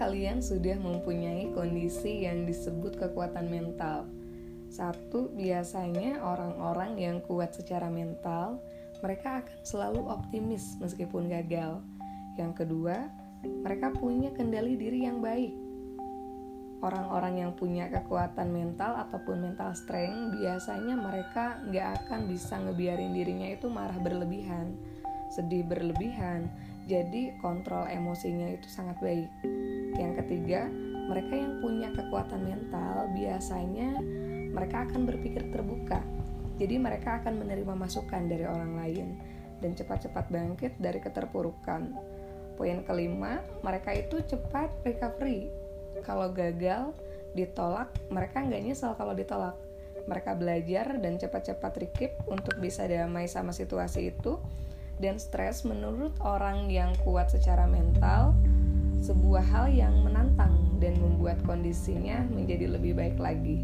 kalian sudah mempunyai kondisi yang disebut kekuatan mental. Satu, biasanya orang-orang yang kuat secara mental, mereka akan selalu optimis meskipun gagal. Yang kedua, mereka punya kendali diri yang baik. Orang-orang yang punya kekuatan mental ataupun mental strength, biasanya mereka nggak akan bisa ngebiarin dirinya itu marah berlebihan, sedih berlebihan, jadi kontrol emosinya itu sangat baik. Yang ketiga, mereka yang punya kekuatan mental biasanya mereka akan berpikir terbuka. Jadi mereka akan menerima masukan dari orang lain dan cepat-cepat bangkit dari keterpurukan. Poin kelima, mereka itu cepat recovery. Kalau gagal, ditolak, mereka nggak nyesal kalau ditolak. Mereka belajar dan cepat-cepat rekip untuk bisa damai sama situasi itu dan stres menurut orang yang kuat secara mental sebuah hal yang menantang dan membuat kondisinya menjadi lebih baik lagi.